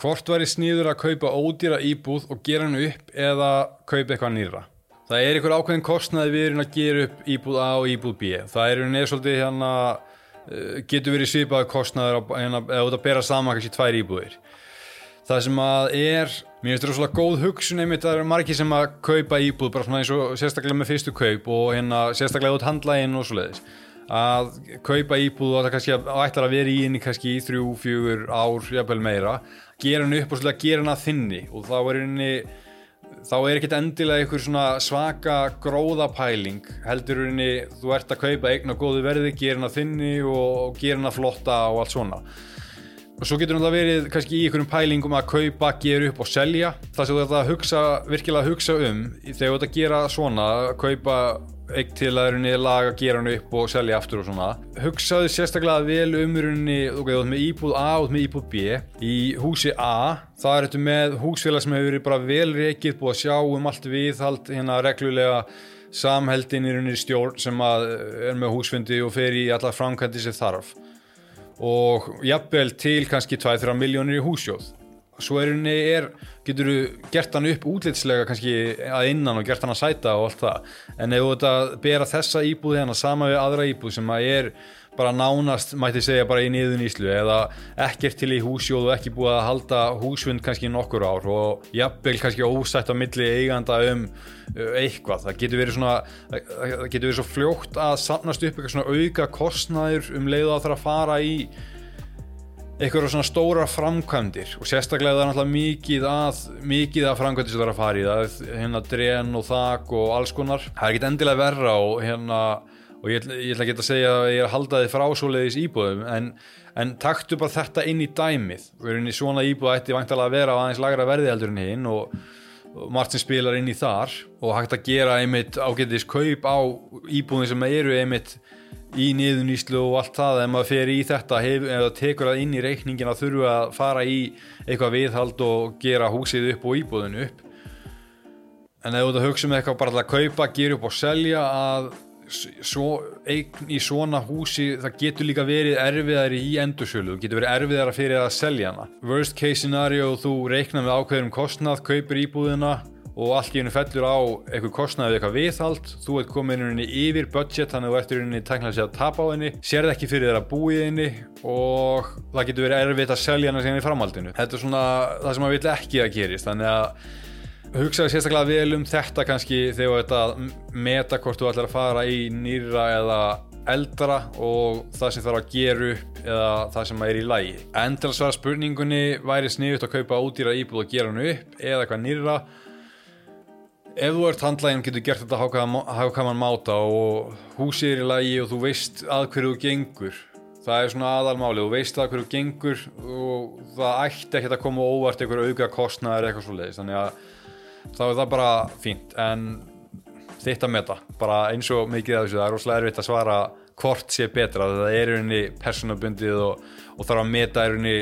hvort væri sníður að kaupa ódýra íbúð og gera hann upp eða kaupa eitthvað nýra það er einhver ákveðin kostnaði við erum að gera upp íbúð A og íbúð B. Það er neður svolítið hérna uh, getur verið svipaði kostnaður hérna, eða út að bera saman kannski tvær íbúðir. Það sem að er mér finnst þetta rosalega góð hugsun einmitt það eru margir sem að kaupa íbúð bara svona eins og sérstaklega með fyrstu kaup og hérna sérstaklega út handlægin og svoleiðis að kaupa íbúð og það kannski ætlar að vera í henni kannski í þrjú, fjögur ár, jafnvel meira gera henni upp og svolítið gera henni að þinni. Og þá er henni þá er ekkert endilega einhver svona svaka gróðapæling heldur henni þú ert að kaupa eigin og góðu verði gera henni að þinni og gera henni að flotta og allt svona. Og svo getur það verið kannski í einhverjum pælingum að kaupa, gera upp og selja. Það sem þú ert að hugsa, virkilega að hugsa um þegar þú ert að gera svona kaupa eign til að rauninni laga, gera hann upp og selja aftur og svona. Hugsaðu sérstaklega vel um rauninni ok, þú ert með íbúð A og með íbúð B. Í húsi A, það er þetta með húsfélag sem hefur verið bara vel reikið búið að sjá um allt viðhald hérna reglulega samheldin í rauninni stjórn sem er með húsfundi og fer í alla framkvæmdi sem þarf. Og jafnvel til kannski 2-3 miljónir í húsjóð svo er henni er, getur þú gert hann upp útlitslega kannski að innan og gert hann að sæta og allt það. En ef þú að bera þessa íbúð hérna sama við aðra íbúð sem að er bara nánast, mætti segja bara í niðun íslu eða ekkert til í húsjóð og ekki búið að halda húsfund kannski nokkur ár og jafnvel kannski ósætt á milli eiganda um uh, eitthvað, það getur verið svona það getur verið svo fljótt að samnast upp eitthvað svona auka kostnæður um leiðu að það að fara í eitthvað svona stóra framkvæmdir og sérstaklega það er náttúrulega mikið að mikið að framkvæmdir sem það er að fara í það er hérna dren og þak og alls konar. Það er ekkit endilega verra og hérna og ég, ég ætla ekki að segja að ég er að halda þið frá svoleiðis íbúðum en, en taktu bara þetta inn í dæmið. Við erum í svona íbúð ætti vantalega að vera á aðeins lagra verði heldur en hinn og, og Martin spilar inn í þar og hægt að gera einmitt ágætis kaup á íbúðin sem eru einmitt í niðuníslu og allt það ef maður fer í þetta hef, eða tekur það inn í reikningin að þurfa að fara í eitthvað viðhald og gera húsið upp og íbúðinu upp. En ef þú hugsa um eitthvað bara að kaupa, gera upp og selja að svo, eign í svona húsi það getur líka verið erfiðar í endursölu, þú getur verið erfiðar fyrir að selja hana. Worst case scenario þú reiknar með ákveðum kostnað, kaupir íbúðina og allt í hennu fellur á eitthvað kostnað eða eitthvað viðhald, þú ert komin henni yfir budget, þannig að þú ertur henni tæknilega sér að tapa á henni, sérð ekki fyrir þeirra búið henni og það getur verið erfitt að selja hana sem í framhaldinu. Þetta er svona það sem maður vil ekki að gerist. Þannig að hugsaði sérstaklega vel um þetta kannski þegar þetta meta hvort þú ætlar að fara í nýra eða eldra og það sem þarf að gera upp eða það sem er í lægi en til að svara spurningunni væri sniðut að kaupa ódýra íbúð og gera hann upp eða eitthvað nýra ef þú ert handlægin getur gert þetta hákaman máta og húsið er í lægi og þú veist að hverju þú gengur. Það er svona aðalmáli, þú veist að hverju þú gengur og það ætti ekki að koma óvart einhver auka kostnæður eitthvað svo leiðis þannig að þá er það bara fínt. En þitt að meta, bara eins og mikið af þessu, það er rosalega erfitt að svara hvort sé betra, það er einni persónabundið og, og þarf að meta einni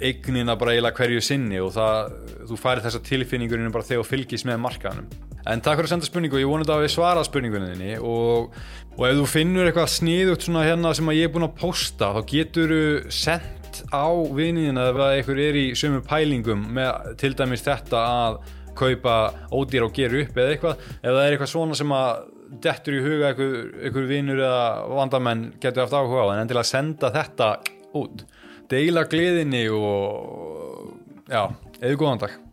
eignina bara eiginlega hverju sinni og það, þú færi þessa tilfinningurinn bara þegar þú fylgis með markaðanum en takk fyrir að senda spurningu, ég vonið að við svara spurningunni og, og ef þú finnur eitthvað sniðugt svona hérna sem ég er búin að posta, þá getur þú sendt á viniðina ef eitthvað er í sömu pælingum með til dæmis þetta að kaupa ódýr og gera upp eða eitthvað. Ef það er eitthvað svona sem að dettur í huga einhver vinnur eða vandamenn getur haft áhuga á en endilega senda þetta út deila gleðinni og já, eða góðan dag